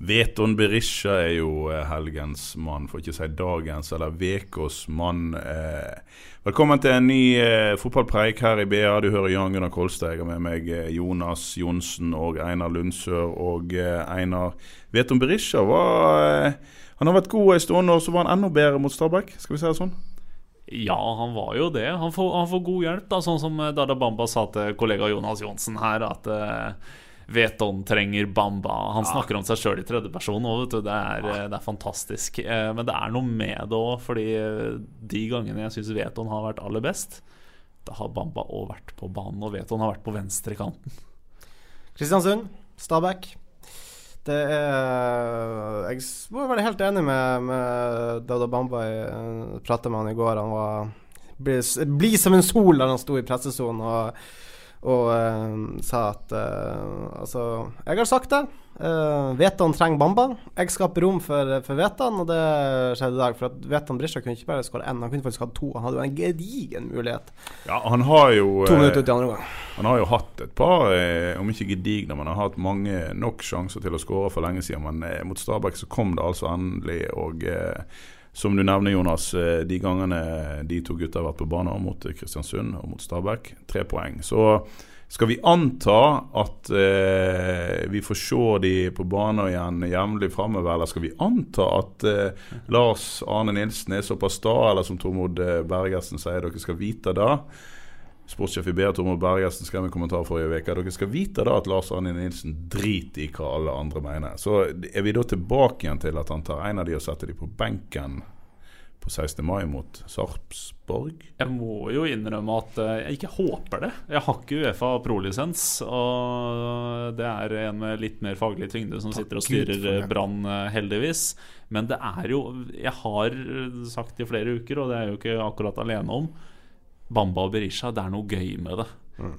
Veton Berisha er jo eh, helgens mann, for ikke å si dagens eller ukas mann. Eh. Velkommen til en ny eh, fotballpreik her i BA. Du hører Jan Gunnar har med meg Jonas Johnsen og Einar Lundsør. Og Einar Veton Berisha var Han har vært god en stund, og så var han enda bedre mot Stabæk. Skal vi si det sånn? Ja, han var jo det. Han får, han får god hjelp, da, sånn som Dada Bamba sa til kollega Jonas Johnsen her, at uh, Veton trenger Bamba. Han snakker om seg sjøl i tredjeperson òg. Det eh, det er fantastisk. Eh, men det er noe med det òg, fordi eh, de gangene jeg syns Veton har vært aller best, da har Bamba òg vært på banen, og Veton har vært på venstrekanten. Kristiansund, Stabæk. Det er Jeg må være helt enig med, med Dauda Bamba. Jeg pratet med han i går. Han var bli som en sol da han sto i pressesonen og, og uh, sa at uh, Altså, jeg har sagt det. Uh, Veton trenger Bamba. Jeg skaper rom for, for Veton, og det skjedde i dag. For at Veton Brisja kunne ikke bare skåre én, han kunne faktisk hatt to. Han hadde jo en gedigen mulighet. Ja, han har jo To minutter ut i andre gang. Han har jo hatt et par, om ikke gedigne, men han har hatt mange nok sjanser til å skåre for lenge siden. Men mot Stabæk så kom det altså endelig. Og som du nevner, Jonas, eh, de gangene de to gutta har vært på banen mot Kristiansund og mot Stabæk, tre poeng. Så skal vi anta at eh, vi får se de på banen igjen jevnlig framover, eller skal vi anta at eh, Lars Arne Nilsen er såpass sta, eller som Tormod eh, Bergersen sier, dere skal vite det? Sportssjef i BA Tormod Bergersen skrev en kommentar forrige uke. Dere skal vite da at Lars Arne Nilsen driter i hva alle andre mener. Så er vi da tilbake igjen til at han tar en av de og setter de på benken på 16. mai mot Sarpsborg? Jeg må jo innrømme at eh, jeg ikke håper det. Jeg har ikke Uefa pro-lisens. Og det er en med litt mer faglig tyngde som sitter og styrer eh, Brann, eh, heldigvis. Men det er jo Jeg har sagt i flere uker, og det er jeg jo ikke akkurat alene om Bamba og Berisha, det er noe gøy med det.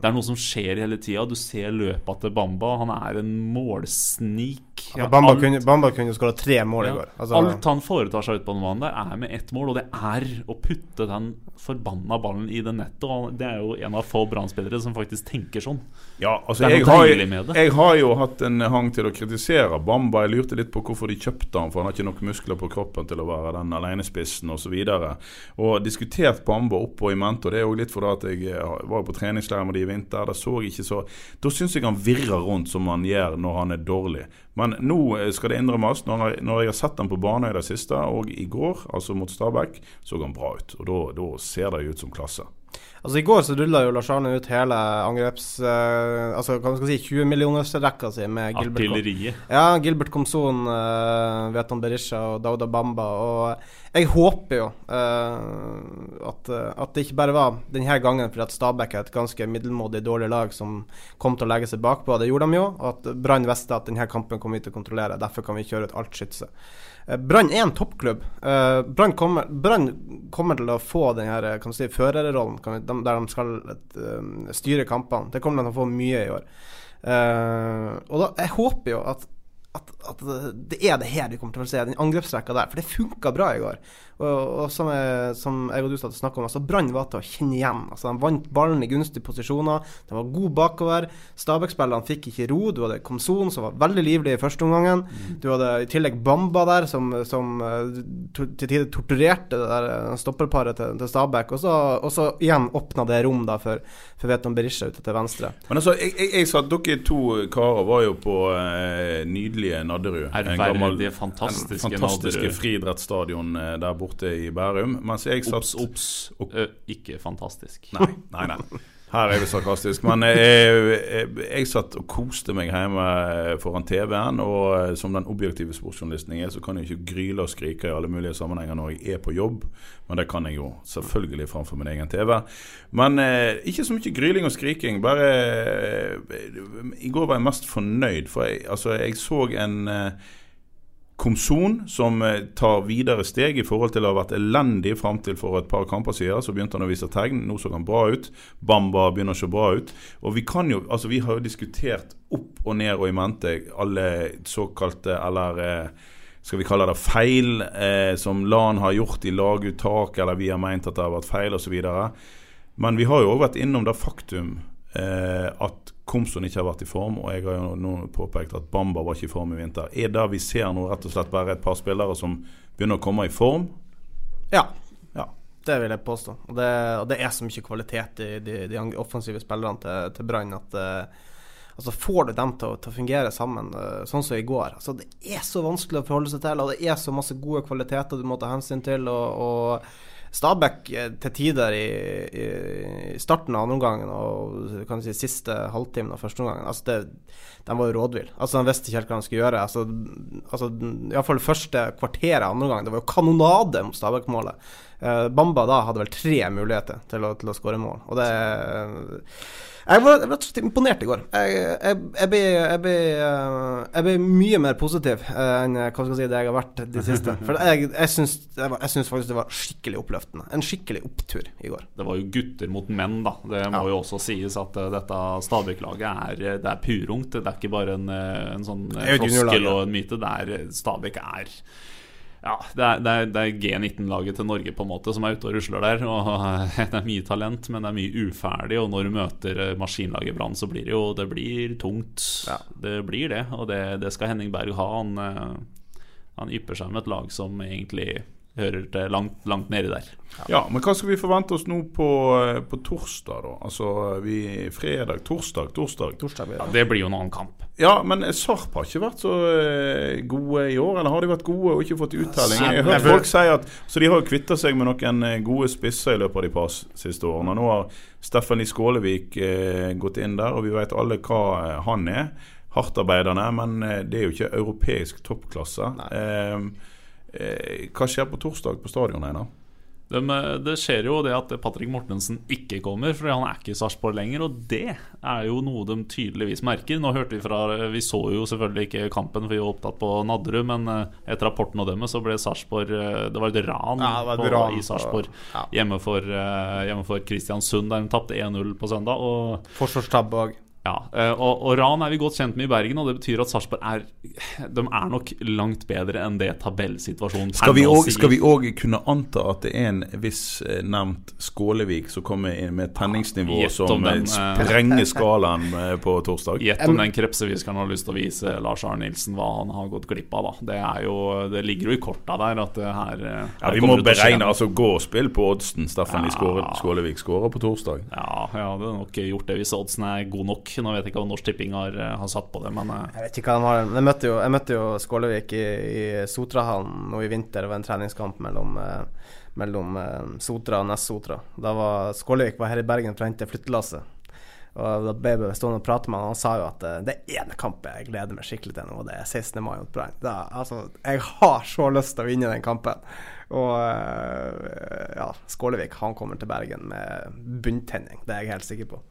Det er noe som skjer hele tida. Du ser løpet til Bamba. Han er en målsnik. Ja, Bamba, Alt- kunne, Bamba kunne skåra tre mål i går. Altså, Alt han foretar seg ute på den banen der, er med ett mål, og det er å putte den forbanna ballen i det nettet. Og det er jo en av få Brann-spillere som faktisk tenker sånn. Ja, altså Det er jeg har, med det. jeg har jo hatt en hang til å kritisere Bamba. Jeg lurte litt på hvorfor de kjøpte han, for han har ikke nok muskler på kroppen til å være den alenespissen osv. Og, og diskutert Bamba opp og i mente, og det er jo litt fordi at jeg eh, var på treningsleir med de i vinter. Da så jeg ikke så Da syns jeg han virrer rundt som han gjør når han er dårlig. Men nå eh, skal det innrømmes, når når jeg har sett ham på banen i det siste, og i går, altså mot Stabæk, så han bra ut. Og da ser det ut som klasse. Altså I går så rulla jo Lars Arne ut hele angreps... Uh, altså hva skal si 20-millionersrekka si med Gilbert Kom- Artilleriet. Ja, Gilbert Komson, uh, Veton Berisha og Dauda Bamba. Og jeg håper jo uh, at, eh, at det ikke bare var denne gangen fordi at Stabæk er et ganske middelmådig dårlig lag som kom til å legge seg bakpå. Det gjorde de jo. Og at Brann visste at denne kampen kommer vi til å kontrollere. Derfor kan vi kjøre ut alt skytset. Eh, Brann er en toppklubb. Eh, Brann kommer, kommer til å få den her, kan du si, førerrollen der de skal eh, styre kampene. Det kommer de til å få mye i år. Eh, og da, jeg håper jo at at, at det er det her vi kommer til å se, den angrepsrekka der. For det funka bra i går. Og, og som, jeg, som jeg og du snakka om, altså Brann var til å kjenne igjen. Altså De vant ballen i gunstige posisjoner. De var gode bakover. Stabæk-spillerne fikk ikke ro. Du hadde Komson, som var veldig livlig i første omgangen. Du hadde i tillegg Bamba der, som, som eh, til tider torturerte det der eh, stopperparet til, til Stabæk. Og så, og så igjen åpna det rom da for, for Veton Berisha ute til venstre. Men altså, jeg, jeg, jeg sa at dere to karer var jo på eh, nydelig nydelige Nadderud. Ærverdige, fantastiske fantastiske Nadderud. friidrettsstadion eh, der borte i Bærum. Mens jeg satt Ops, ops. Ø, ikke fantastisk. Nei, nei, nei. Her er vi sarkastisk. Men jeg, jeg satt og koste meg hjemme foran TV-en. Og eh, som den objektive sportsjournalisten jeg er, så kan jeg ikke gryle og skrike i alle mulige sammenhenger når jeg er på jobb. Men det kan jeg jo selvfølgelig framfor min egen TV. Men eh, ikke så mye gryling og skriking. Bare eh, I går var jeg mest fornøyd, for jeg, altså, jeg så en eh, Komson som eh, tar videre steg i forhold til å ha vært elendig fram til for et par kamper siden. Så begynte han å vise tegn. Nå så han bra ut. Bamba begynner å se bra ut. Og vi kan jo, altså vi har jo diskutert opp og ned og i mente alle såkalte, eller eh, skal vi kalle det feil, eh, som LAN har gjort i laguttak, eller vi har meint at det har vært feil osv. Men vi har jo òg vært innom det faktum eh, at Komson ikke har vært i form, og jeg har jo nå påpekt at Bamba var ikke i form i vinter. Er det vi ser nå rett og slett bare et par spillere som begynner å komme i form? Ja. Ja. Det vil jeg påstå. Og det, og det er så mye kvalitet i de, de offensive spillerne til, til Brann at uh, altså får du dem til å, til å fungere sammen, uh, sånn som i går altså Det er så vanskelig å forholde seg til, og det er så masse gode kvaliteter du må ta hensyn til. og, og Stabæk eh, til tider i, i, starten av andre omgangen og kan si siste halvtimen av første omgangen altså De var jo rådville. Altså, de visste ikke helt hva de skulle gjøre. Altså, altså, Iallfall første kvarteret av andre omgang. Det var jo kanonade mot Stabæk-målet. Eh, Bamba da hadde vel tre muligheter til å, til å skåre mål. Og det jeg var og slett imponert i går. Jeg, jeg, jeg, ble, jeg, ble, eh, jeg ble mye mer positiv eh, enn hva skal jeg si, det jeg har vært de siste. For jeg, jeg, syns, jeg syns faktisk det var skikkelig oppløftende. En skikkelig opptur i går. Det var jo gutter mot menn, da. Det må Ja. jo også sies at eh, dette Stabæk-laget er, det er purungt. Det er ikke bare en, eh, en sånn floskel og en myte. Det er, Stabæk er ja, det er, det er, det er G19-laget til Norge på en måte som er ute og rusler der. Og Det er mye talent, men det er mye uferdig. Og når du møter eh, maskinlaget Brann, så blir det jo det blir tungt. Ja. Det blir det, og det, det skal Henning Berg ha. Han, eh, han ypper seg med et lag som egentlig hører til langt, langt nedi der. Ja, men hva skal vi forvente oss nå på, eh, på torsdag, da? Altså vi fredag, torsdag, torsdag. Torsdag blir Ja, det. det blir jo en annen kamp. Ja, men Sarp har ikke vært så eh, gode i år, eller har de vært gode og ikke fått uttelling? Jeg har hørt folk si at Så de har jo kvitta seg med noen eh, gode spisser i løpet av de par siste årene. Nå har Steffen Lie Skålevik eh, gått inn der, og vi vet alle hva han er. Hardtarbeidende, men det er jo ikke europeisk toppklasse. Eh, eh, hva skjer på torsdag på stadion, Einar? De, det skjer jo det at Patrick Mortensen ikke kommer, fordi han er ikke i Sarpsborg lenger. Og det er jo noe de tydeligvis merker. Nå hørte Vi fra Vi så jo selvfølgelig ikke kampen, for vi var opptatt på Nadderud. Men eh, etter rapporten å dømme så ble Sarpsborg eh, Det var et ran, Ja, var et på, ran i Sarpsborg ja. hjemme, for, eh, hjemme for Kristiansund, der de tapte 1-0 på søndag. Og Forsvarstabbe òg. Ja, eh, og, og Ran er vi godt kjent med i Bergen, og det betyr at Sarpsborg er De er nok langt bedre enn det tabellsituasjonen Skal vi også òg- sier. skal vi òg kunne anta at det er en viss eh, nevnt Skålevik som kommer inn med et tenningsnivå ja, som den, eh, eh, sprenger skalaen på torsdag? Gjett om den krepseviskeren har lyst til å vise Lars Arne Nilsen hva han har gått glipp av. da Det, er jo, det ligger jo i korta der at det her, her Ja, Vi må det beregne, altså gå og på oddsen. Steffen Ja. Skålevik skårer på torsdag. Ja, jeg hadde nok gjort det hvis oddsen er god nok. Nå vet jeg ikke hva Norsk Tipping har, eh, har satt på det, men eh, Jeg vet ikke hva de har Jeg møtte jo, jeg møtte jo Skålevik i, i Sotrahallen nå i vinter. Det var en treningskamp mellom, eh, mellom Sotra og Nest-Sotra. Da var Skålevik var her i Bergen for å hente flyttelasset. Og da ble jeg stående og prate med han, han sa jo at det er ene kamp jeg gleder meg skikkelig til nå, og det er 16. mai mot Brann. Altså, jeg har så lyst til å vinne den kampen. Og eh, ja, Skålevik han kommer til Bergen med bunntenning, det er jeg helt sikker på.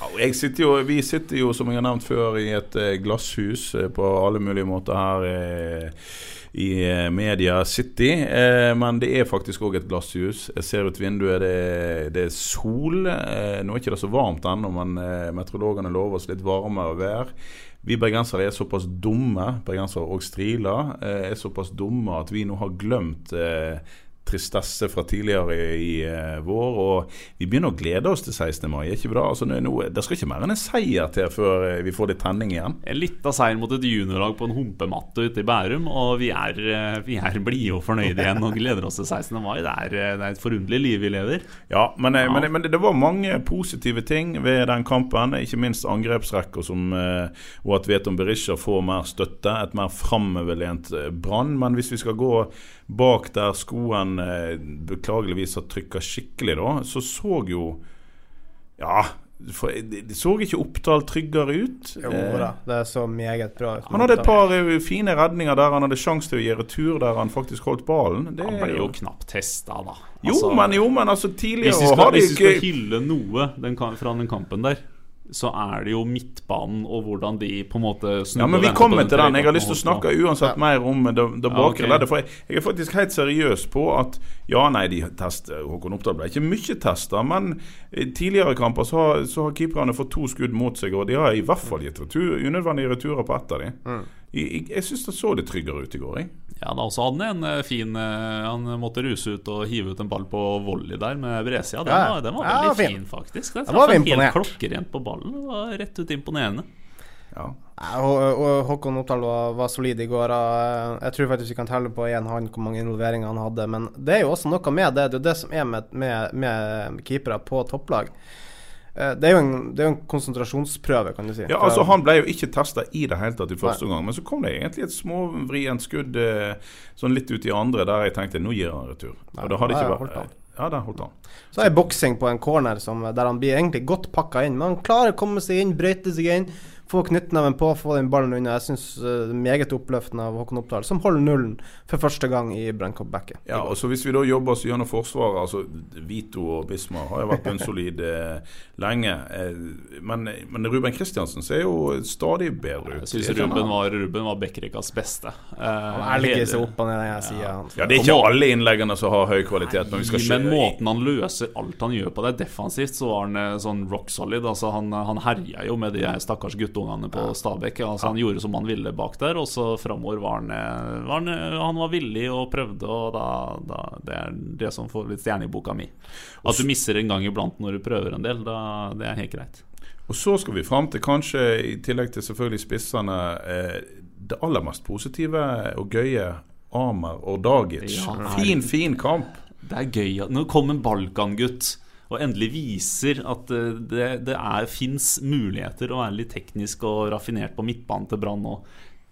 Ja, sitter jo, vi sitter jo, som jeg har nevnt før, i et eh, glasshus eh, på alle mulige måter her i Media City. Men det er faktisk òg et glasshus. Jeg ser ut vinduet, det, det er sol. Nå er det ikke så varmt ennå, men meteorologene lover oss litt varmere vær. Vi bergensere er såpass dumme, bergensere og striler, eh, er såpass dumme at vi nå har glemt eh, tristesse fra tidligere i, eh, vår. Og vi begynner å glede oss til 16. mai. er ikke bra? altså, det, nå, det skal ikke mer enn en seier til før eh, vi får litt tenning igjen. En liten seier mot et juniorlag på en humpematte ute i Bærum, og vi er, vi er blide og fornøyde igjen og gleder oss til 16. mai. Det er, det er et forunderlig liv vi lever. Ja, men, ja. men, men det, var mange positive ting ved den kampen. Ikke minst angrepsrekker og at Veton Berisha får mer støtte. Et mer framoverlent Brann. Men hvis vi skal gå bak der skoen eh, beklageligvis har trykka skikkelig, da, så så jo Ja, for det så ikke Oppdal tryggere ut. Jo da, eh, det så meget bra ut. Han hadde et par eh, fine redninger der han hadde sjanse til å gi retur, der han faktisk holdt ballen. Det han ble jo knapt testa, da. Altså, jo, men, jo, men altså tidligere Hvis vi skal, hvis vi skal hylle noe den, fra den kampen der så er det jo midtbanen og hvordan de på en måte snur Ja, men vi kommer til den. Jeg har lyst til å snakke uansett ja. mer om det, det bakre ja, okay. For jeg, jeg, er faktisk helt seriøs på at ja, nei, de tester Håkon Oppdal ble ikke mye testa, men tidligere kamper så har, så har keeperne fått to skudd mot seg, og de har i hvert fall gitt retur, unødvendige returer på ett av dem. Mm. Jeg, jeg, jeg syns det så litt tryggere ut i går. Jeg. Ja, da også hadde han en eh, fin eh, Han måtte ruse ut og hive ut en ball på volley der med Bresia. Den, var, den var ja, veldig fin, fin faktisk. Den var imponert. helt klokkerent på ballen. Det var rett ut imponerende. Ja. Håkon Oppdal var, var, solid i går. Jeg tror faktisk vi kan telle på én hånd hvor mange involveringer han hadde. Men det er jo også noe med det. Det er jo det som er med, med, med keepere på topplag. Eh, det er, en, det er jo en konsentrasjonsprøve, kan du si. Ja, altså Han ble jo ikke testa i det hele tatt i første omgang, men så kom det egentlig et småvrient skudd eh, sånn litt ut i andre der jeg tenkte nå gir han retur. Og da hadde ikke vært ja, den holdt han. Så er boksing på en corner som, der han blir egentlig godt pakka inn. Men han klarer å komme seg inn, brøyte seg inn. Få knyttneven på, få den ballen unna. Jeg syns uh, er meget oppløftende av Håkon Oppdal, som holder nullen for første gang i Brannkopbekket. Ja, og så hvis vi da jobber oss gjennom Forsvaret altså Vito og Bismar har jo vært bunnsolide eh, lenge. Eh, men, men, Ruben Kristiansen ser jo stadig bedre ut. Jeg syns Ruben var, Ruben var Bekkerikas beste. Eh, han er seg så opp og ned den sida. Ja. ja, det er ikke alle innleggene som har høy kvalitet. Men, vi skal men måten han løser alt han gjør på det defensivt, så var han eh, sånn rock solid. Altså, han, han herja jo med de stakkars guttene guttungene på Stabæk. Altså, han gjorde som han ville bak der, og så framover var eh, var han, eh, han var villig og prøvde, og da, da, det er det som får litt stjerne i boka mi. At du misser en gang iblant når du prøver en del, da, det er helt greit. Og så skal vi fram til kanskje, i tillegg til selvfølgelig spissene, eh, det aller mest positive og gøye Amer og Dagic. Ja, fin, fin kamp. Det er gøy. Nå kom en Balkan-gutt og endelig viser at eh, det, det fins muligheter å være litt teknisk og raffinert på midtbanen til Brann nå.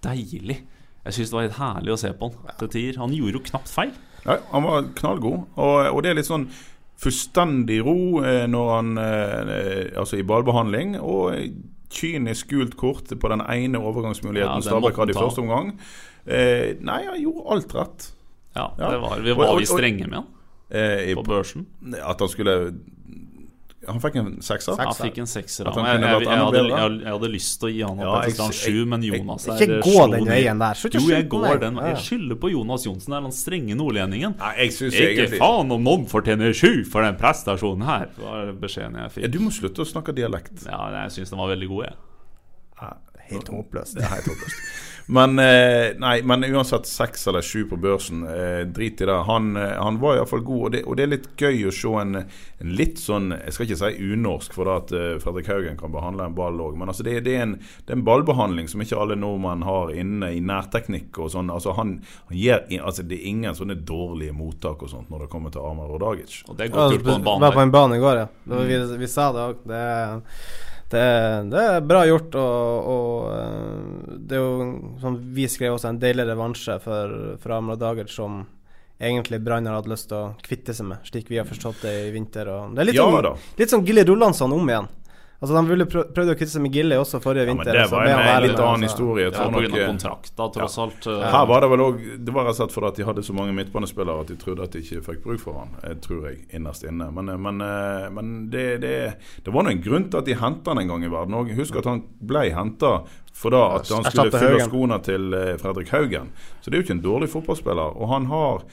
Deilig. Jeg syns det var helt herlig å se på han til tider. Han gjorde jo knapt feil. Nei, han var knallgod. Og, og det er litt sånn fullstendig ro eh, når han eh, Altså i ballbehandling. Og kynisk gult kort på den ene overgangsmuligheten ja, Stabæk hadde i første omgang. Eh, nei, han gjorde alt rett. Ja, det var, vi var vi strenge med han? Eh, på børsen? At han skulle han fikk en sekser? Han fikk en sekser jeg, jeg, jeg, hadde, jeg, hadde, lyst til å gi han opp ja, sju, men Jonas er Ikke gå den veien der. Jo, jeg går den Jeg skylder på Jonas Johnsen, den strenge nordlendingen. Ikke faen om noen fortjener sju for den prestasjonen her, var beskjeden jeg fikk. Ja, du må slutte å snakke dialekt. Ja, jeg syns den var veldig god, jeg. Ja, helt håpløst. Det er helt håpløst. Men, eh, nei, men uansett seks eller sju på børsen, eh, drit i det. Han, eh, han var iallfall god, og det, og det, er litt gøy å se en, en, litt sånn Jeg skal ikke si unorsk, for at Fredrik Haugen kan behandle en ball òg, men altså det, det, er en, det, er en, ballbehandling som ikke alle nordmenn har inne i nærteknikk og sånn. Altså han, han gir, altså det er ingen sånne dårlige mottak og sånt når det kommer til Amar Rodagic. Og det går ja, på en bane. Var på en bane i går, ja. Vi, vi sa det òg. Det det, det, er bra gjort, og, og, eh, det er jo, som vi skrev også, en deilig revansje for, for Amra Dager, som egentlig Brann har hatt lyst til å kvitte seg med, slik vi har forstått det i vinter. Det er litt, ja, sånn, litt sånn Gilly Rollansson om igjen. Altså De ville prøv, prøvde å kvitte seg med Gilly også forrige ja, vinter. Men det var en litt annen historie. Ja, Pga. kontrakter, tross ja. alt. Uh, Her var det vel også, Det var rett og slett fordi de hadde så mange midtbanespillere at de trodde at de ikke fikk bruk for han. Jeg tror jeg, innerst inne. Men, eh, men, eh, men det, det, det, var nå en grunn til at de henta han en gang i verden òg. Husk at han ble henta for da at han skulle fylle skoene til Fredrik Haugen. Så det er jo ikke en dårlig fotballspiller. Og han har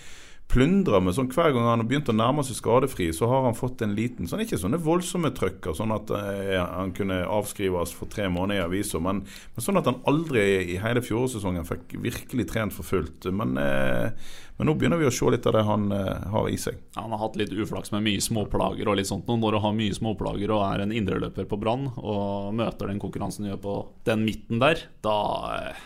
plundra med sånn hver gang han har begynt å nærme seg skadefri, så har han fått en liten sånn Ikke sånne voldsomme trøkker, sånn at eh, han kunne avskrives for tre måneder i avisa, men, men, sånn at han aldri i hele fjorårssesongen fikk virkelig trent for fullt. Men, eh, men, nå begynner vi å se litt av det han eh, har i seg. Ja, Han har hatt litt uflaks med mye småplager og litt sånt. Når du har mye småplager og er en indreløper på Brann og møter den konkurransen du gjør på den midten der, da eh,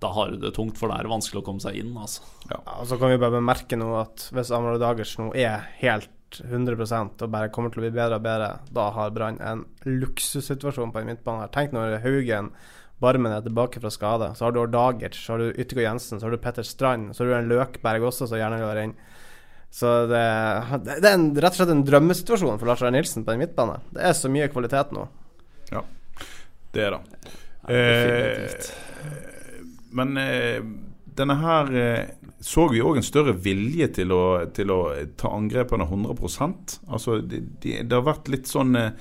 da har du det tungt, for det er vanskelig å komme seg inn. Altså. Ja. ja så kan vi bare bemerke nå at hvis Amaro Dagers nå er helt 100% og bare kommer til å bli bedre og bedre, da har Brann en luksussituasjon på en midtbane. her. Tenk når Haugen Barmen er tilbake fra skade. Så har du Dagers, så har du Yttergård Jensen, så har du Petter Strand, så har du en Løkberg også som gjerne går inn. Så det, det er en, rett og slett en drømmesituasjon for Lars Arne Nilsen på en midtbane. Det er så mye kvalitet nå. Ja, det er det. Ja, det Eh, men eh, denne her eh, så vi òg en større vilje til å, til å ta angrepene 100 Altså det, det, det, har vært litt sånn eh,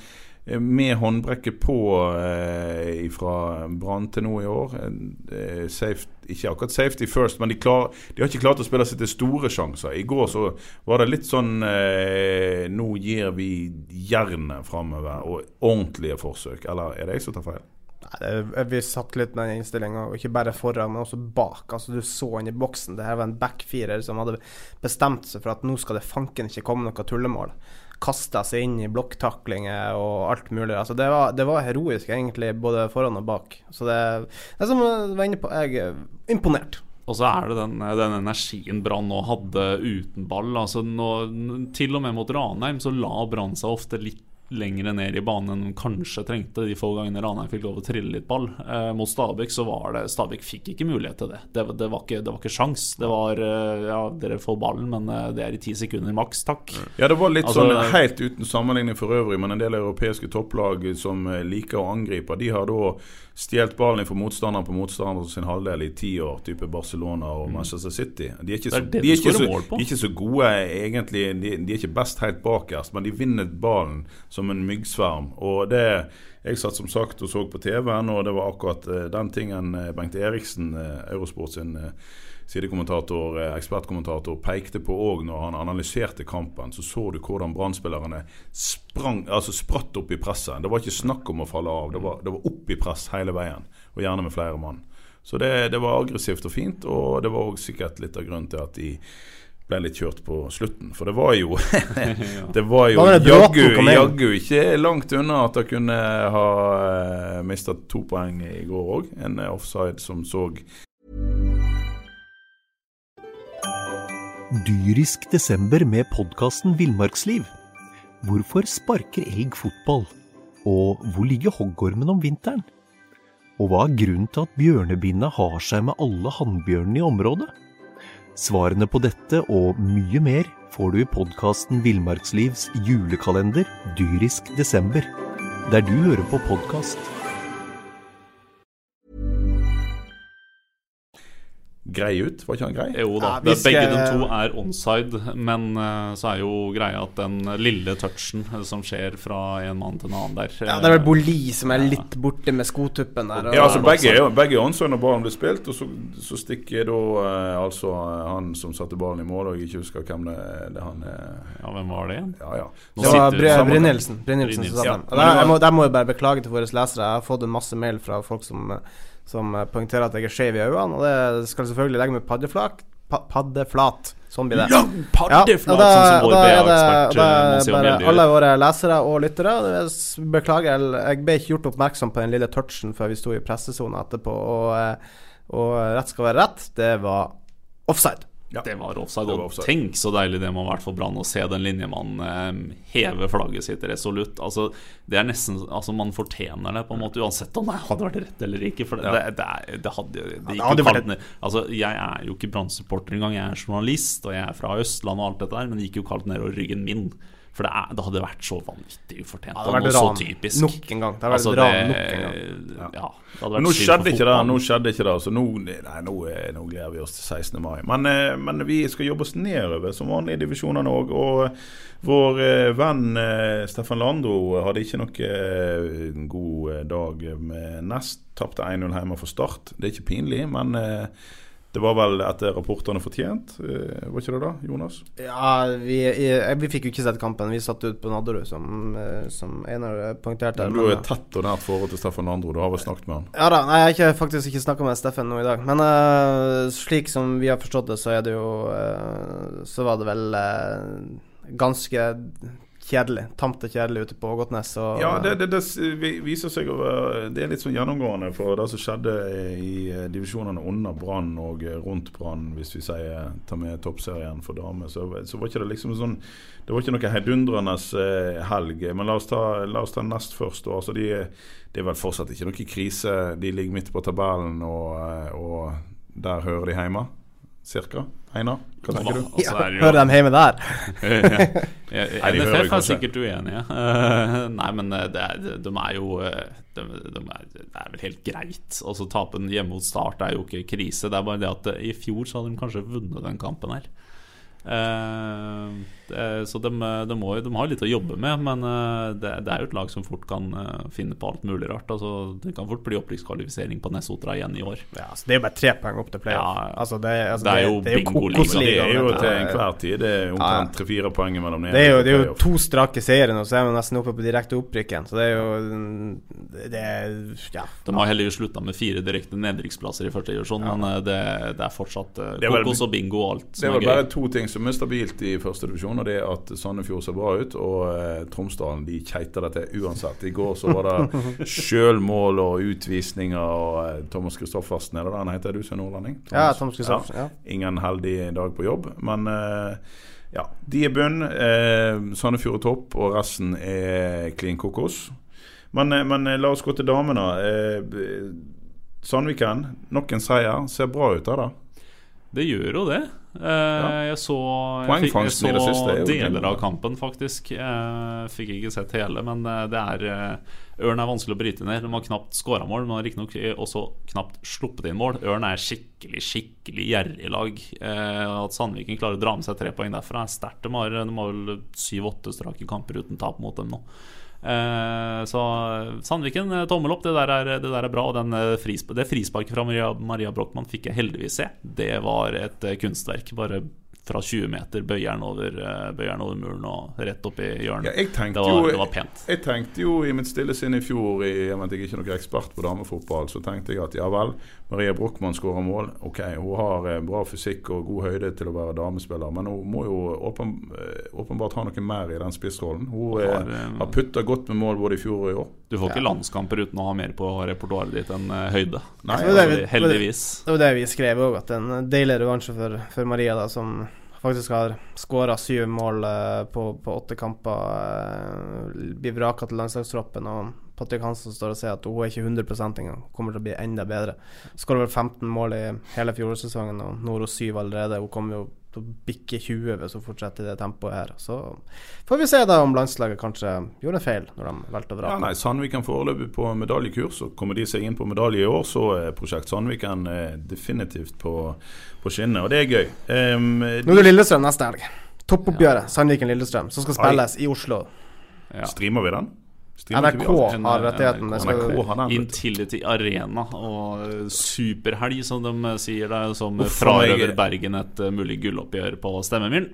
med håndbrekket på eh, fra Brann til nå i år. Eh, safe, ikke akkurat safety first, men de, klar, de, har ikke klart å spille seg til store sjanser. I går så var det litt sånn eh, Nå gir vi jernet framover og ordentlige forsøk. Eller er det jeg som tar feil? Nei, Vi satt litt med den innstillinga, ikke bare foran, men også bak. Altså Du så inn i boksen. Det her var en backfirer som hadde bestemt seg for at nå skal det fanken ikke komme noe tullemål. Kasta seg inn i blokktaklinger og alt mulig. Altså det var, det var, heroisk, egentlig, både foran og bak. Så det, det som jeg var inne på, jeg er imponert. Og så er det den, den energien Brann nå hadde uten ball. Altså nå, til og med mot Ranheim så la Brann seg ofte litt lenger ned i banen enn de kanskje trengte de få gangene Ranheim fikk lov å trille litt ball. Eh, mot Stabæk så var det Stabæk fikk ikke mulighet til det. Det, det, var, ikke, det var ikke sjans. Det var eh, ja, dere får ballen, men eh, det er i ti sekunder maks, takk. Ja, det var litt altså, sånn helt uten sammenligning for øvrig, men en del europeiske topplag som eh, liker å angripe, de har da stjålet ballen fra motstanderen på motstanderen sin halvdel i ti år, type Barcelona og mm. Manchester City. De er ikke så, de er ikke så, de er ikke så gode, egentlig. De, de, er ikke best helt bakerst, men de vinner ballen som en myggsverm. Og det Jeg satt som sagt og så på TV-en, og det var akkurat uh, den tingen uh, Bengt Eriksen, uh, Eurosport sin sidekommentator, ekspertkommentator, pekte på òg når han analyserte kampen. Så så du hvordan Brann-spillerne altså spratt opp i presset. Det var ikke snakk om å falle av. Det var, det var opp i press hele veien, og gjerne med flere mann. Så det, det var aggressivt og fint, og det var òg sikkert litt av grunnen til at de ble litt kjørt på slutten. For det var jo Det var jo jaggu, jaggu ikke langt unna at de kunne ha uh, eh, mista to poeng i går òg. En offside som så Dyrisk desember med podkasten Villmarksliv. Hvorfor sparker elg fotball? Og hvor ligger hoggormen om vinteren? Og hva er grunnen til at bjørnebinna har seg med alle hannbjørnene i området? Svarene på dette og mye mer får du i podkasten Villmarkslivs julekalender dyrisk desember, der du hører på podkast. Grei ut? Var ikke han grei? Jo da. Ja, skal... Begge de to er onside, men uh, så er jo greia at den lille touchen som skjer fra en mann til en annen der Ja, Det er vel Boli som er litt borte med skotuppen der. Ja, altså begge, begge er onside når ballen blir spilt, og så, så stikker da uh, altså han som satte ballen i mål, og jeg ikke husker hvem det. Det han, uh, ja, hvem var det? Ja, ja. Det var Brynildsen. Brynildsen som satte den. Der, må, der må jeg bare beklage til våre lesere. Jeg har fått en masse mail fra folk som som eh, poengterer at jeg er skeiv i øynene. Og det skal jeg selvfølgelig legge med paddeflak, pa paddeflat. Sånn blir det. Lang paddeflat, ja, sånn som vår BA-ekspert Alle våre lesere og lyttere. Beklager, jeg ble ikke gjort oppmerksom på den lille touchen før vi sto i pressesona etterpå. Og, eh, og rett skal være rett, det var offside. Ja. Det var offside. Og. Tenk så deilig det må ha vært for Brann å se den linjemannen eh, heve flagget sitt resolutt. Altså, det er nesten Altså, man fortjener det på en måte, uansett om det hadde vært rett eller ikke. For det, ja. det, det, det hadde, det gikk jo kaldt ned Altså, jeg er jo ikke Brann-supporter engang. Jeg er journalist, og jeg er fra Østlandet og alt dette der, men det gikk jo kaldt ned over ryggen min. For det, er, det, hadde vært så vanvittig ufortjent. Ja, det hadde vært ran typisk. nok en gang. Det hadde altså, vært ran nok en gang. Ja. Ja, nå skjedde ikke det. Nå skjedde ikke det Så nå, nei, nå, nå gleder vi oss til 16. mai. Men, eh, men vi skal jobbe oss nedover som vanlig i divisjonene òg. Og vår eh, venn eh, Stefan Landro hadde ikke noen god dag med Nest. Tapte 1-0 hjemme for Start. Det er ikke pinlig, men Det var vel etter rapportene fortjent, eh, var ikke det da, Jonas? Ja, vi, vi fikk jo ikke sett kampen. Vi satt ut på Nadderud, som, eh, som Einar poengterte. Du har jo tett og nært forhold til Steffen Landro, du har vel snakket med han? Ja da, nei, jeg har faktisk ikke snakka med Steffen nå i dag. Men uh, slik som vi har forstått det, så er det jo uh, Så var det vel uh, ganske kjedelig. Tamt og kjedelig ute på Ågotnes. Ja, det, det, det viser seg å være Det er litt sånn gjennomgående for det som skjedde i eh, divisjonene under Brann og eh, rundt Brann, hvis vi sier ta med toppserien for damer, så, så var ikke det liksom sånn Det var ikke noe heidundrende eh, helg. Men la oss ta, la oss ta nest først. Altså, de, det er vel fortsatt ikke noe krise. De ligger midt på tabellen, og, og der hører de hjemme. Cirka. Einar, hva tenker du? Jo- Hører de hjemme der? Ja, ja, NFF er sikkert uenige. Uh, nei, men eh, det er, de er jo eh, de, de er, Det er vel helt greit. Altså Tapen hjemme mot Start er jo ikke krise. Det er bare det at eh, i fjor så hadde de kanskje vunnet den kampen her. Eh, det, så de, de, må, de har litt å jobbe med, men eh, det, det er jo et lag som fort kan eh, finne på alt mulig rart. Altså, det kan fort bli opprykkskvalifisering på Nessotra igjen i år. Ja, altså, det er jo bare tre poeng opp til playoff. Ja, altså, det, altså, det er jo bingo-liga. Det er jo til enhver tid. Det er omtrent tre-fire poeng mellom Det er, jo, det er jo to strake seire nå, så er vi nesten oppe på direkte opprykk igjen. Så det er jo Det Ja. De har heller slutta med fire direkte nedrykksplasser i første divisjon, men eh, det, det er fortsatt eh, kokos og bingo og alt Det er, vel bare to ting som er stabilt i første divisjon, og det at Sandefjord ser bra ut, og eh, Tromsdalen de keiter det til uansett. I går så var det sjølmål og utvisninger, og eh, Thomas Christoffersen, er det det han heter? Er du som er nordlending? Ja, Thomas Christoffersen, ja. Ingen heldig dag på jobb, men eh, ja. De er bunn. Eh, Sandefjord er topp, og resten er klin kokos. Men, eh, men eh, la oss gå til damene. Eh, Sandviken, nok en seier. Ser bra ut der, da. Det gjør jo det. Eh, Jeg så, jeg fikk, jeg så deler av kampen, faktisk. Jeg fikk ikke sett hele, men eh, det er eh, Ørn er vanskelig å bryte ned. De har knapt skåra mål, men har riktignok også knapt sluppet inn mål. Ørn er skikkelig skikkelig gjerrig lag. Eh, at Sandviken klarer å dra med seg tre poeng derfra, er sterkt. De har, de har vel syv-åtte strake kamper uten tap mot dem nå. Eh, så Sandviken, eh, tommel opp. Det der er, det der er bra. Og den, eh, frisp det frisparket fra Maria, Maria Brochmann fikk jeg heldigvis se. Det var et kunstverk. Bare fra 20 meter bøyeren over, bøyeren over muren og rett opp i hjørnet. Ja, jeg det, var, jo- det var pent. Jeg tenkte jo i mitt stille sinn i fjor, i, jeg vet ikke, ikke noen ekspert på damefotball, så tenkte jeg at ja vel, Maria Brochmann skårer mål. Ok, hun har eh, bra fysikk og god høyde til å være damespiller, men hun må jo åpen, eh, åpenbart ha noe mer i den spissrollen. Hun Har, eh, har putta godt med mål både i fjor og i år. Du får ikke landskamper uten å ha mer på repertoaret ditt enn høyde. Nei, Det det vi- Heldigvis. Det var det vi skrev òg, at en deilig revansje for, for Maria, da, som faktisk har skåra syv mål på, på åtte kamper. blir vraka til landslagstroppen. Og Patrick Hansen står og sier at hun er ikke 100 engang. Kommer til å bli enda bedre. Skåra vel 15 mål i hele fjorårssesongen, og nå er hun syv allerede. Hun kommer jo til å bikke 20 hvis hun fortsetter i det tempoet her. Så får vi se da om landslaget kanskje gjorde feil når de valgte å Ja, vrake. nei, Sandviken foreløpig på medaljekurs, og kommer de seg inn på medalje i år, så er Prosjekt Sandviken eh, definitivt på, på skinnet, og det er gøy. Em, Nå er det Lillestrøm neste helg. Toppoppgjøret, Sandviken-Lillestrøm, som skal spilles spilles i Oslo. Ja. Streamer vi den? NRK har rettigheten. Det skal, NRK. Intility Arena og eh, superhelg, som de eh, sier det, som Uff, frarøver. Bergen et eh, mulig gulloppgjør på stemmemyren.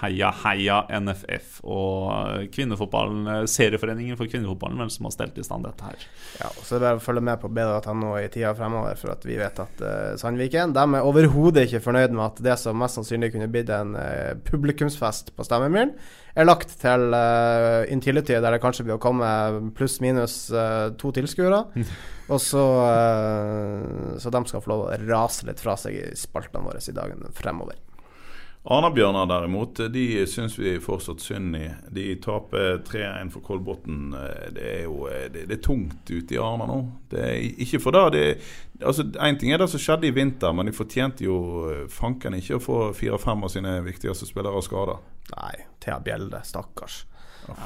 Heia, heia NFF og kvinnefotballen, serieforeningen for kvinnefotballen, vel, som har stelt i stand dette her. ja, og så er det bare å følge med på bedre.no i tida fremover, for at vi vet at uh, Sandviken de er overhodet ikke fornøyd med at det som mest sannsynlig kunne blitt en uh, publikumsfest på Stemmemyren, er lagt til uh, Intility, der det kanskje blir å komme pluss-minus uh, to tilskuere. Og så uh, Så de skal få lov å rase litt fra seg i spaltene våre i dagen fremover. Arna-Bjørnar derimot, de syns vi fortsatt synd i. De taper 3-1 for Kolbotn. Det er jo det, det er tungt ute i Arna nå. Det er ikke for det. det altså, Én ting er det som skjedde i vinter, men de fortjente jo eh, fanken ikke å få fire-fem av sine viktigste spillere skada. Nei, Thea Bjelde, stakkars.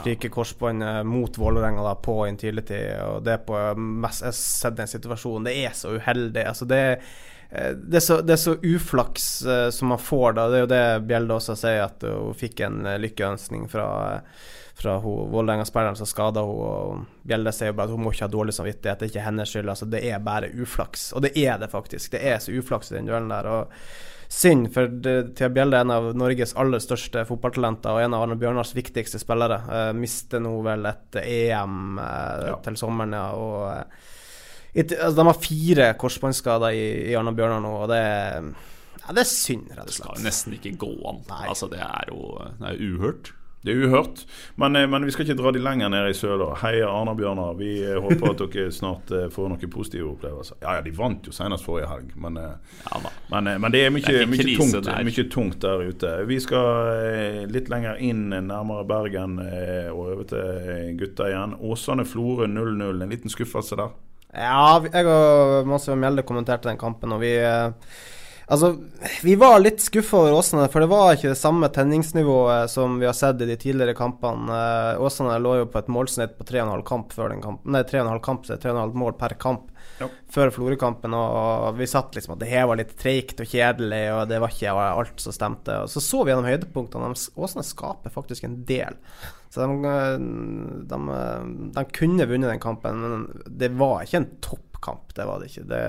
Ryker korsbåndet mot Vålerenga da, på Intility, og det på mest Jeg har sett den situasjonen. Det er så uheldig. Altså, det eh, det, er så, det er så uflaks eh, som man får, da. Det er jo det Bjelde også sier, at hun fikk en eh, lykkeønskning fra eh, fra Vålerenga-spilleren som skada henne. Og Bjelde sier jo bare at hun må ikke ha dårlig samvittighet, det er ikke hennes skyld. Altså, det er bare uflaks. Og det er det faktisk. Det er så uflaks i den duellen der. Og synd, for det, Thea Bjelde er en av Norges aller største fotballtalenter og en av Arne Bjørnars viktigste spillere. Uh, mister nå vel et EM uh, ja. til sommeren, ja. Og uh, altså, de har fire korsbåndskader i, i Arne Bjørnar nå, og det er, ja, det er synd, rett og slett. Det skal nesten ikke gå an. Nei. Altså, det er jo det er uhørt. Det er uhørt. Men, eh, men, vi skal ikke dra de lenger ned i søla. Heia Arna-Bjørnar. Vi eh, håper at dere snart eh, får noen positive opplevelser. Ja, ja, de vant jo senest forrige helg, men, ja, men, men det er mye, det er mye, tungt, mye, tungt, der ute. Vi skal litt lenger inn, nærmere Bergen, og over til gutta igjen. Åsane-Florø 0-0. En liten skuffelse der? Ja, jeg og Masse Mjelde kommenterte den kampen, og vi Altså, vi var litt skuffa over Åsane, for det var ikke det samme tenningsnivået som vi har sett i de tidligere kampene. Uh, Åsane lå jo på et målsnitt på 3,5 kamp før den kampen. Nei, 3,5 kamp, så 3,5 mål per kamp ja. før Florø-kampen. Og vi satt liksom at det her var litt treigt og kjedelig, og det var ikke alt som stemte. Og så så vi gjennom høydepunktene. Åsane skaper faktisk en del. Så de, eh, de, de kunne vunnet den kampen, men det var ikke en toppkamp. Det var det ikke. Det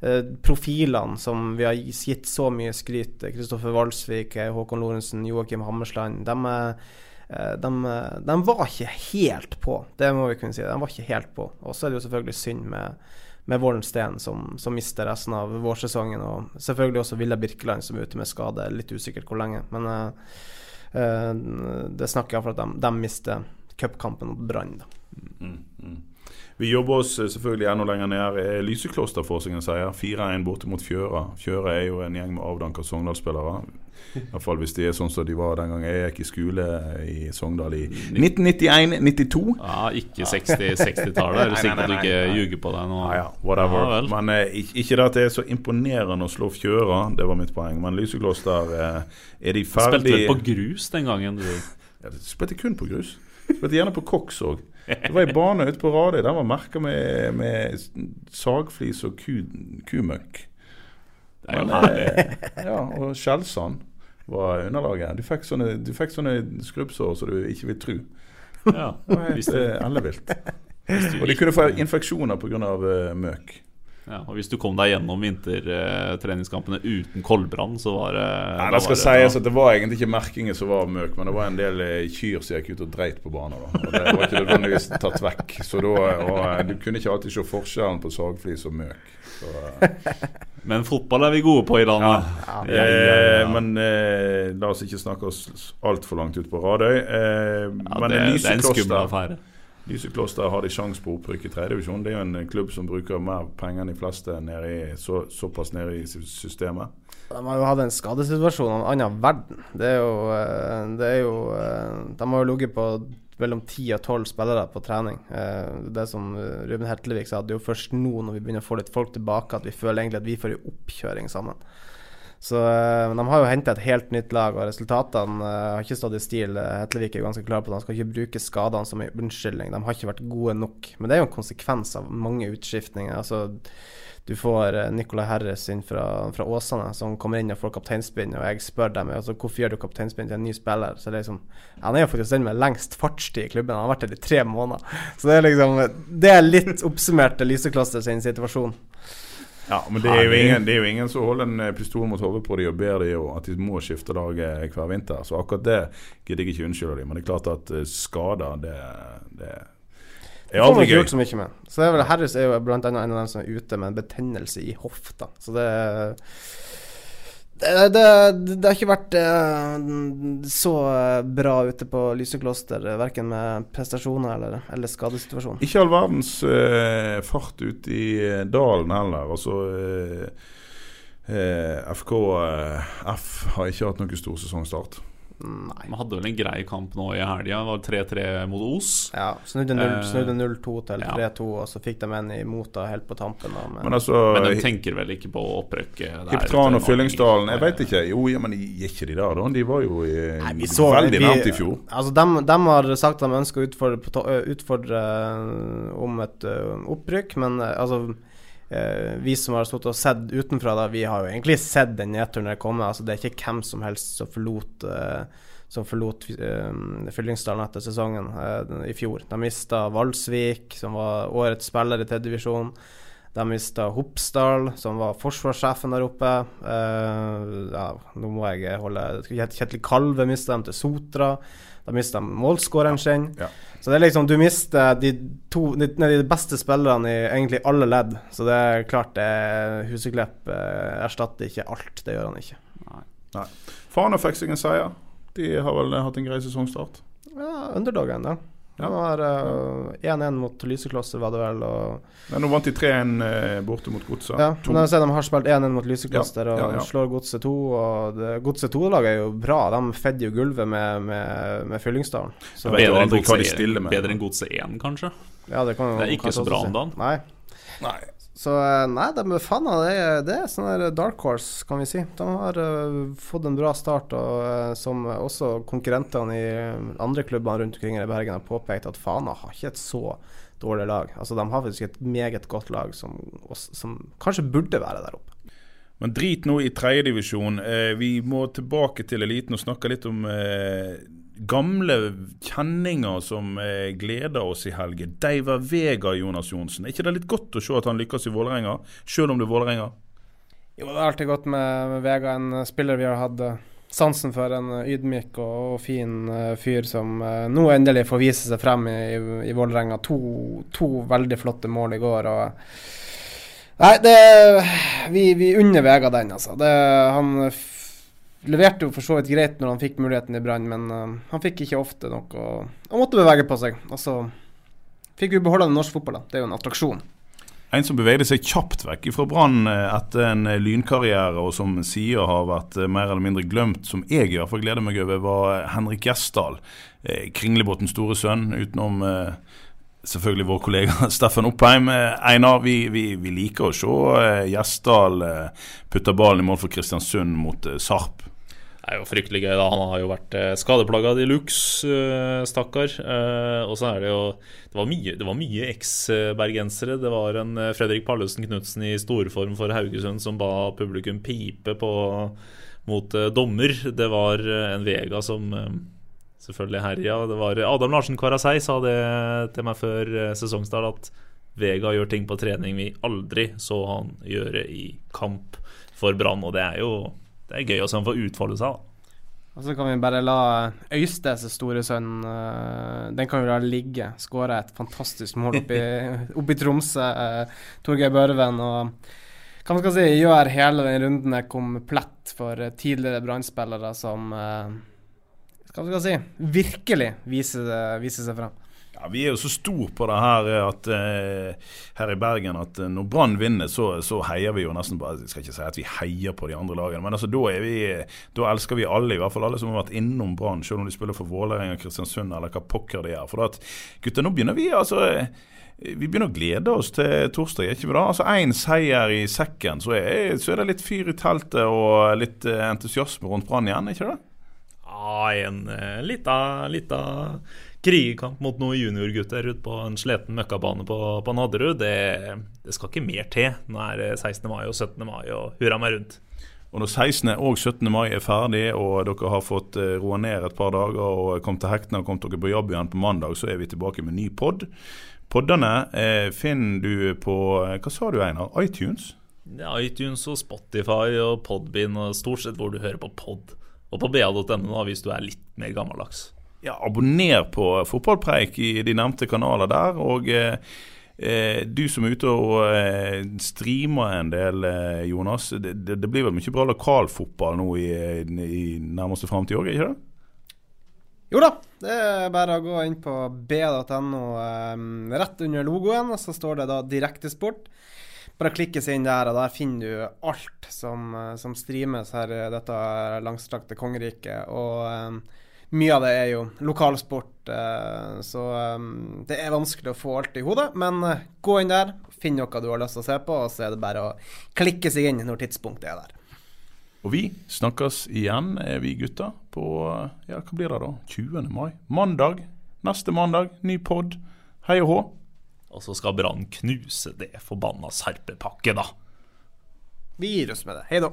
Eh, profilene som vi har gitt så mye skryt, Kristoffer Walsvik, eh, Håkon Lorentzen, Joakim Hammersland, de, eh, de, de, var ikke helt på. Det må vi kunne si. De var ikke helt på. Og så er det jo selvfølgelig synd med, med Vollen som, som, mister resten av vårsesongen. Og selvfølgelig også Villa Birkeland, som er ute med skade. Litt usikkert hvor lenge. Men uh, det snakker om at de, de mister cupkampen mot Brann. Mm, mm. Vi jobber oss eh, selvfølgelig enda lenger ned. Eh, Lysekloster får seg en seier. 4-1 borte mot Fjøra. Fjøra er jo en gjeng med avdanka Sogndal-spillere. Iallfall hvis de er sånn som de var den gang jeg gikk i skole i Sogndal i 1991-92. Ja, ikke 60-tallet. er du sikker på at du ikke ljuger på deg nå? Ja, ja, whatever. Ja, Men eh, ikke det at det er så imponerende å slå Fjøra, det var mitt poeng. Men Lysekloster, eh, er de ferdig Spilte vel på grus den gangen? Du. Ja, spilte kun på grus. Spilte gjerne på koks òg. Det var ei bane ute på Radøy. Den var merka med, med, sagflis og ku, kumøkk. Men, eh, ja, og skjellsand var underlaget. Du fikk sånne, du fikk sånne skrubbsår som du ikke vil tro. Ja, det var helt eh, ellevilt. Og de kunne få infeksjoner pga. Uh, møk. Ja, og Hvis du kom deg gjennom vintertreningskampene uten koldbrann, så var det Nei, Det skal sies at det var egentlig ikke merkinger som var møk, men det var en del eh, kyr som gikk ut og dreit på banen. Da. Og Det var ikke nødvendigvis tatt vekk. Så da, og, eh, Du kunne ikke alltid se forskjellen på sagflis og møk. Så, eh. men fotball er vi gode på i landet. Ja. Ja, ja, men eh, la oss ikke snakke oss altfor langt ut på Radøy. Eh, men det, det er en skummel affære. Lysekloster har de sjanse på opprykk i tredjedivisjon. Det er jo en klubb som bruker mer penger enn de fleste nede i, så, såpass nede i systemet. De har jo hatt en skadesituasjon av en annen verden. Det er jo, eh, det er jo eh, De har jo ligget på mellom 10 og 12 spillere på trening. Eh, det som Ruben Hertelvik sa, det er jo først nå når vi begynner å få litt folk tilbake, at vi føler egentlig at vi får en oppkjøring sammen. Så uh, De har jo henta et helt nytt lag, og resultatene uh, har ikke stått i stil. Uh, Hetlevik er ganske klar på at han skal ikke bruke skadene som en unnskyldning. De har ikke vært gode nok. Men det er jo en konsekvens av mange utskiftninger. Altså, du får Nicolai Herres inn fra, fra, Åsane, som kommer inn og får kapteinspinn. Og jeg spør dem altså, hvorfor gjør du kapteinspinn til en ny spiller. Så det er liksom, Han er jo faktisk den med lengst fartstid i klubben. Han har vært der i tre måneder. Så det er liksom Det er litt oppsummert Lysekloster sin situasjon. Ja, men det er, jo ingen, det er jo ingen som holder en eh, pistol mot hodet på dem og ber dem at de må skifte lag eh, hver vinter. Så akkurat det gidder jeg ikke unnskylde dem. Men det er klart at eh, skader, det, det er aldri gøy. Så, mye med. så det er vel, Harris er jo blant annet en av dem som er ute med en betennelse i hofta. Så det er det, det, det, har ikke vært uh, så bra ute på Lysekloster, verken med prestasjoner eller, eller skadesituasjon. Ikke all verdens uh, fart ute i eh, dalen heller. Altså uh, eh FK eh, har ikke hatt noen stor sesongstart. Nei. Man hadde vel en grei kamp nå i helga. Var 3-3 mot Os. Ja, Snudde 0-2 til 3-2, og så fikk de en imot da, helt på tampen. Da, men, men, altså, men, de tenker vel ikke på opprykket? Hiptran og Fyllingsdalen, jeg vet ikke. Jo, ja, men gikk ikke de der, da? De var jo i, Nei, vi så, veldig nært i fjor. Altså, de, de, har sagt at de ønsker å utfordre, utfordre om et uh, opprykk, men altså eh, vi som har stått og sett utenfra, da, vi har jo egentlig sett den nedturen komme. Altså, det er ikke hvem som helst som forlot eh, som forlot uh, Fyllingsdalen etter sesongen i fjor. De mista Valsvik, som var årets spiller i tredjedivisjon. De mista Hopsdal, som var forsvarssjefen der oppe. Uh, ja, nå må jeg holde Kjetil Kalve mista dem til Sotra. Da mista de målskåreren sin. Ja. Så det er liksom, du mister de, to, de, de beste spillerne i egentlig alle ledd. Så det er klart det Huseklepp eh, erstatter ikke alt. Det gjør han ikke. Nei. Nei. Fana fikk seg en seier. De har vel hatt en grei sesongstart? Ja, underdogen, da. Har 1-1 uh, mot Lyseklosser, var det vel. Og... Men nå vant de 3-1 uh, borte mot Godset. Ja, men de har spilt 1-1 mot Lyseklosser ja, og ja, ja. slår Godset 2. Og Godset 2-laget er jo bra. De fedder jo gulvet med, med, med Fyllingsdalen. Bedre enn Godset 1, kanskje? Ja, det, kan, det er ikke så bra om dagen. Nei. Nei. Så eh, nei, de faen, det, er, det er sånn dark horse, kan vi si. De har uh, fått en bra start, og uh, som også konkurrentene i andre klubber rundt omkring i Bergen har påpekt, at Fana har ikke et så dårlig lag. Altså, De har faktisk et meget godt lag som, som kanskje burde være der oppe. Men drit nå i tredjedivisjon. Eh, vi må tilbake til eliten og snakke litt om eh, gamle kjenninger som eh, gleder oss i helgen. Deiver Vega, Jonas Johnsen. Er ikke det litt godt å se at han lykkes i Vålerenga, selv om det er Vålerenga? Jo, det er alltid godt med, med Vega, en spiller vi har hatt eh, sansen for. En ydmyk og, fin fyr som nå endelig får vise seg frem i, i Vålerenga. To, to veldig flotte mål i går. og Nei, det Vi, vi unner Vega den, altså. Det, han leverte jo for så vidt greit når han fikk muligheten i Brann, men uh, han fikk ikke ofte nok og, og måtte bevege på seg. Og så fikk vi beholde norsk fotball, fotballen. Det er jo en attraksjon. En som bevegde seg kjapt vekk fra Brann eh, etter en eh, lynkarriere, og som sier har vært mer eller mindre glemt, som jeg i hvert fall gleder meg over, var Henrik Gjesdal. Kringlebåtens store sønn, utenom selvfølgelig vår kollega Steffen Oppheim. Einar, vi, vi, vi liker å se Gjesdal putte ballen i mål for Kristiansund mot Sarp. Er jo fryktelig gøy. da Han har jo vært skadeplaga de luxe, stakkar. Og så er det jo Det var mye, det mye eks-bergensere. Det var en Fredrik Pallesen Knutsen i storform for Haugesund som ba publikum pipe på, mot dommer. Det var en Vega som selvfølgelig herja. Det var Adam Larsen Kvarasei sa det til meg før eh, sesongstart, at Vega gjør ting på trening vi aldri så han gjøre i kamp for Brann. Og det er jo det er gøy å se han får utfolde seg. da. Og så kan vi bare la Øystes store sønn uh, Den kan vi la ligge. Skåra et fantastisk mål oppe i, Tromsø. Uh, Torgeir Børven. Og hva man skal si, gjør hele den runden komplett for tidligere Brann-spillere som hva skal jeg si, virkelig viser, viser seg fram. Ja, Vi er jo så stor på det her at eh, her i Bergen at eh, når Brann vinner, så, så, heier vi jo nesten på Jeg skal ikke si at vi heier på de andre lagene, men altså, da, vi, da elsker vi alle, i hvert fall alle som har vært innom Brann, selv om de spiller for Vålerenga, Kristiansund eller hva pokker de er. For at, gutter, nå begynner vi altså vi begynner å glede oss til torsdag, ikke vi da? Altså Én seier i sekken, så er, så er, det litt fyr i teltet og litt eh, entusiasme rundt Brann igjen, ikke det? Ja, en lita, lita krigerkamp mot noen juniorgutter ute på en sliten møkkabane på, på Nadderud. Det, det, skal ikke mer til. Nå er det 16. mai og 17. mai og hurra meg rundt. Og Når 16. og 17. mai er ferdig, og dere har fått uh, roa ned et par dager og kommet til hektene og kommet dere på jobb igjen på mandag, så er vi tilbake med ny pod. Poddene eh, finner du på Hva sa du, Einar? iTunes? Ja, iTunes og Spotify og Podbean og stort sett hvor du hører på pod. Og på ba.no hvis du er litt mer gammeldags. Ja, abonner på Fotballpreik i de nevnte kanaler der. Og eh, eh, du som er ute og eh, streamer en del, eh, Jonas. Det, det, blir vel mye bra lokalfotball nå i, i nærmeste framtid òg, ikke det? Jo da, det er bare å gå inn på b.no. Um, rett under logoen så står det da Direktesport. Bare klikke seg inn der, og der finner du alt som, eh, som streames her i dette langstrakte kongeriket. Og mye av det er jo lokalsport, uh, så um, det er vanskelig å få alt i hodet. Men uh, gå inn der, finn noe du har lyst til å se på, og så er det bare å klikke seg inn når tidspunktet er der. Og vi snakkes igjen, er vi gutter, på ja, hva blir det da? 20. mai? Mandag. Neste mandag, ny pod. Hei og hå. Og så skal Brann knuse det forbanna serpepakket, da. Vi gir oss med det. Hei da.